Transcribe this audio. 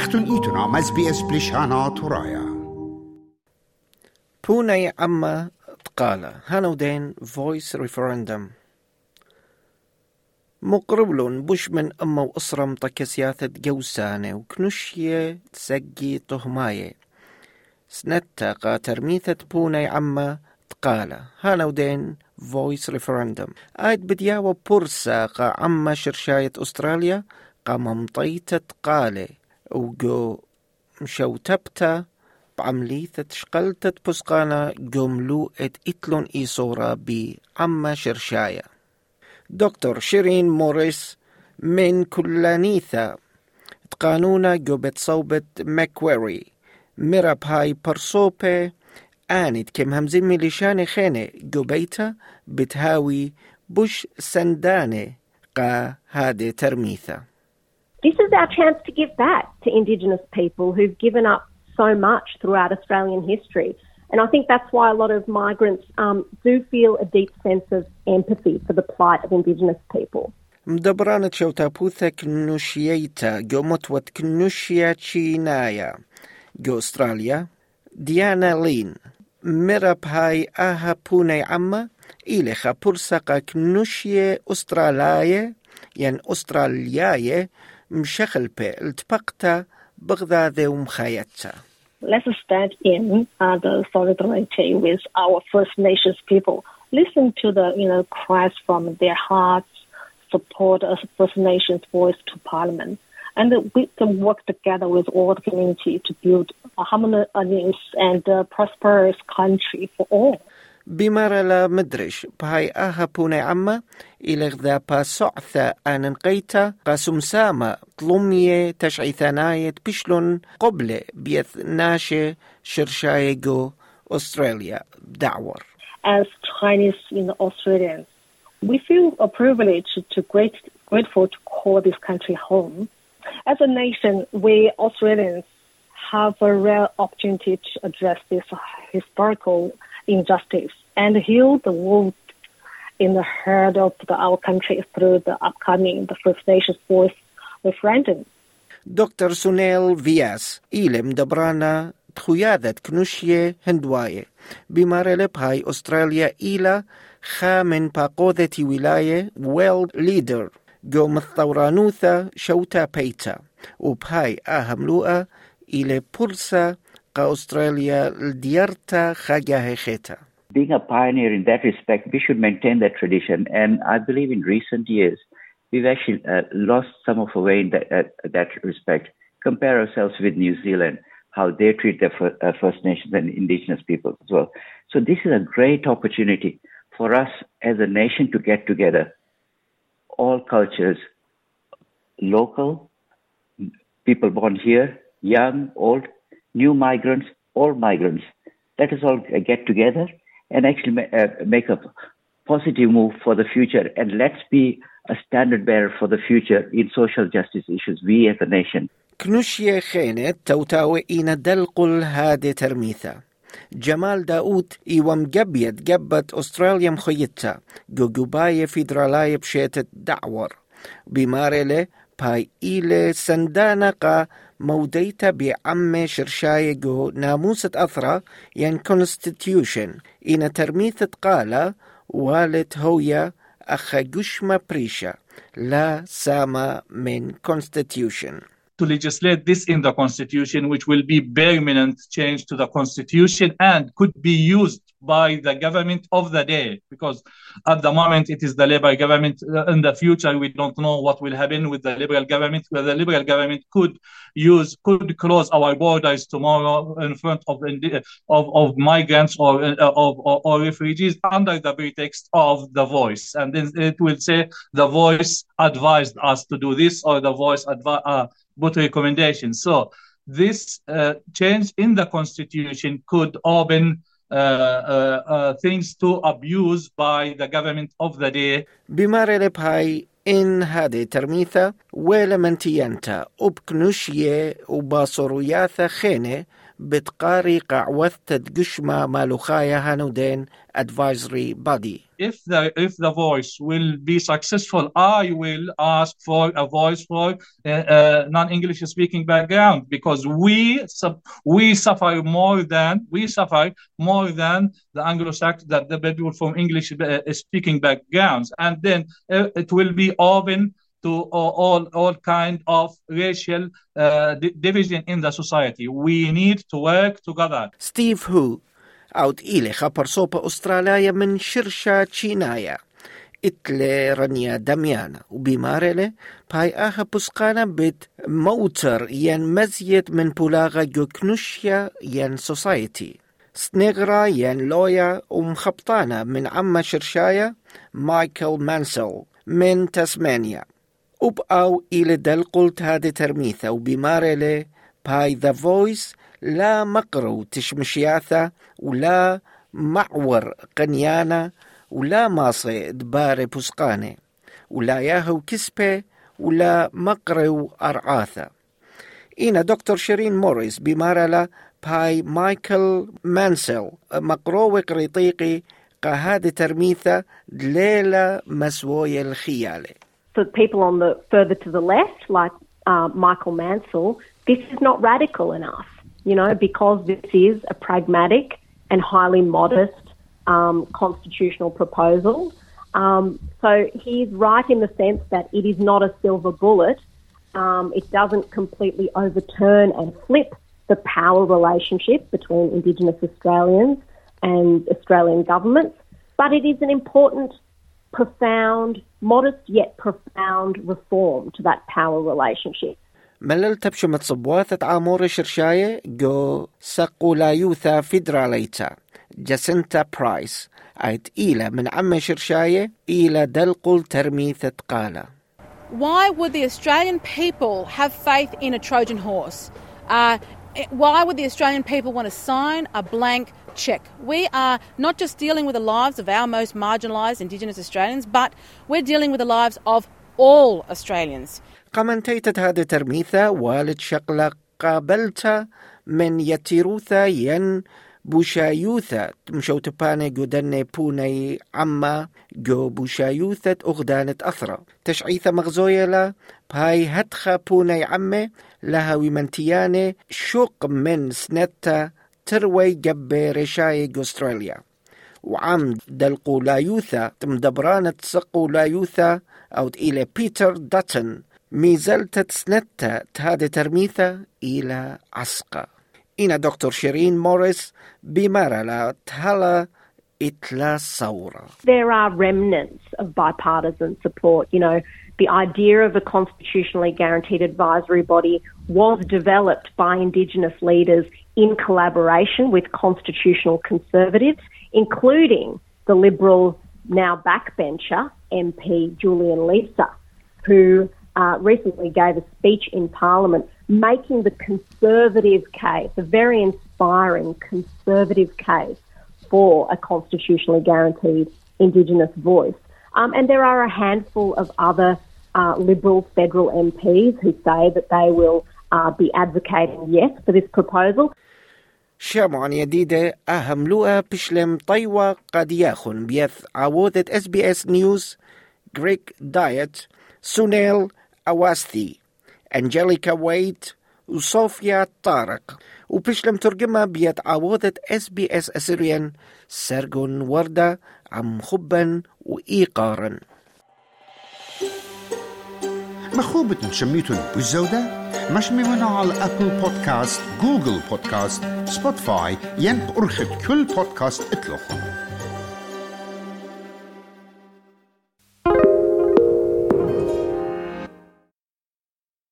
اختون ایتونا مزبی اس بلیشانا تورایا بوني أما تقال هانودين فويس ريفرندم مقربلون بوش من أما وأسرة متكسياثة جوسانة وكنشية تسقي سنتا قا ترميثة بوني عما تقال هانودين فويس ريفرندم آيد بدياوة بورساقا عما شرشاية أستراليا قا مطيتة قالي وجو مشوتبتا بعمليثة شقلتة بسقانا جملو ات اتلون ايصورا بعما شرشاية دكتور شيرين موريس من كلانيثا. تقانونا جوبت صوبت ماكويري. مرب هاي برسوبي آنت كم همزين ميليشان خينة جوبيتا بتهاوي بوش سندانة قا هادي ترميثا. This is our chance to give back to Indigenous people who've given up so much throughout Australian history. And I think that's why a lot of migrants um, do feel a deep sense of empathy for the plight of Indigenous people. مدبرانة شوتابوثا كنوشييتا جو متوت كنوشيا تشينايا جو استراليا ديانا لين مرب هاي آها بوني عما إلي خابورساقا كنوشيا أسترالايا ين أستراليايا Let's start in uh, the solidarity with our First Nations people. Listen to the you know cries from their hearts. Support a First Nations voice to Parliament, and we can work together with all the community to build a harmonious and uh, prosperous country for all. بمارا لا مدرش بهاي آها بوني عما إلى غذا با سعثة آن نقيتا قاسم ساما طلمية تشعي ثناية بشلون قبل بيث ناشي شرشايجو أستراليا دعور As Chinese you know, Australians, we feel a privilege to great, grateful to call this country home. As a nation, we Australians have a rare opportunity to address this historical injustice and heal the wound in the heart of the, our country through the upcoming the First Nations Voice referendum. دكتور سونيل فياس إيلم دبرانا تخيادة كنوشية هندواية بمارلب هاي أستراليا إلى خامن باقوذة ولاية ويلد ليدر جو مثورانوثا شوتا بيتا وبهاي آهم لوئة إلى بورسا Australia Dierta Chagahecheta. Being a pioneer in that respect, we should maintain that tradition. And I believe in recent years, we've actually uh, lost some of our way in that, uh, that respect. Compare ourselves with New Zealand, how they treat their uh, First Nations and Indigenous peoples as well. So this is a great opportunity for us as a nation to get together, all cultures, local, people born here, young, old, new migrants, all migrants. Let us all get together and actually ma- uh, make a positive move for the future. And let's be a standard bearer for the future in social justice issues, we as a nation. كنوشيا خينة توتاوي إينا دلقل هادي ترميثا جمال داود إيوام جبيت جبت أستراليا مخيتا جوجوباية فيدرالاية بشيتة دعور بمارلة باي إيلي سندانقا موديتا بعم شرشاية جو ناموسة أثرى ين كونستيتيوشن إنا ترميثة قالة والت هويا أخا بريشا لا ساما من constitution. To legislate this in the constitution, which will be permanent change to the constitution and could be used by the government of the day. Because at the moment it is the Labour government. In the future, we don't know what will happen with the Liberal government. Where the Liberal government could use could close our borders tomorrow in front of of, of migrants or, of, or, or refugees under the pretext of the voice, and then it will say the voice advised us to do this or the voice advised. Uh, put recommendations. So this uh, change in the constitution could open uh, uh, things to abuse by the government of the day. بمارلب هاي إن هذه ترميثة ولا منتيانتا وبكنوشية وباصروياثا خينة Advisory Body. If the, if the voice will be successful, I will ask for a voice for uh, uh, non-English speaking background because we we suffer more than we suffer more than the Anglo-Saxon that the people from English uh, speaking backgrounds, and then it will be open to all all, kind of racial uh, di- division in the society. We need to work together. ستيف هو أوت إيلي خبر صوبة أستراليا من شرشة تشينايا إتلي رنيا دميانا وبمارلة باي آها بسقانا بيت موتر ين مزيد من بولاغا جوكنوشيا ين سوسايتي سنغرا ين لويا ومخبطانا من عما شرشايا مايكل مانسل من تسمانيا وبقاو إلى دل قلت هذه ترميثة وبمارلة باي ذا فويس لا مقرو تشمشياثة ولا معور قنيانة ولا ماصي دباري بسقانة ولا ياهو كسبة ولا مقرو أرعاثة إنا دكتور شيرين موريس بمارلا باي مايكل مانسل مقروة قريطيقي قهاد ترميثة دليلة مسوية الخيالة For people on the further to the left, like uh, Michael Mansell, this is not radical enough, you know, because this is a pragmatic and highly modest um, constitutional proposal. Um, so he's right in the sense that it is not a silver bullet. Um, it doesn't completely overturn and flip the power relationship between Indigenous Australians and Australian governments, but it is an important, profound, modest yet profound reform to that power relationship. ملل تبشمت صبواثة عامور شرشاية جو سقولايوثا فيدراليتا جاسنتا برايس عيت إيلا من عم شرشاية إيلا دلقل ترميثة قالة Why would the Australian people have faith in a Trojan horse? Uh, why would the Australian people want to sign a blank check? We are not just dealing with the lives of our most marginalised Indigenous Australians, but we're dealing with the lives of all Australians. قمنتيتت هذا ترميثة والد شقلة قابلتا من يتيروثا ين بوشايوثا مشو تباني جودن بوني عما جو بوشايوثة أغدانة أثرة تشعيثة مغزويلة بهاي هتخا بوني عمي لها ومنتياني شوق من سنتا تروي جبي رشاي أستراليا وعم دلقو لايوثا تمدبرانة سقو لايوثا أو إلى بيتر داتن. ميزلت سنتا تهادي ترميثا إلى عسقا. إنا دكتور شيرين موريس بمارا لا تهلا There are remnants of bipartisan support. You know, the idea of a constitutionally guaranteed advisory body was developed by Indigenous leaders in collaboration with constitutional conservatives, including the Liberal now backbencher MP Julian Leeser, who uh, recently gave a speech in Parliament making the conservative case, a very inspiring conservative case for a constitutionally guaranteed Indigenous voice. Um, and there are a handful of other uh, Liberal federal MPs who say that they will uh, be advocating yes for this proposal. شامعان يديدة أهم لؤى بشلم طيوة قد ياخن بيث عوودة اس بي اس نيوز جريك دايت سونيل أواستي أنجليكا ويت وصوفيا طارق وبشلم ترجمة بيت عوودة اس بي اس أسريان سرجون وردة عم خبا وإيقارا مخوبة شميتون بالزودة؟ مش ممنوع على أبل بودكاست جوجل بودكاست سبوتفاي ين أرخد كل بودكاست اطلقهم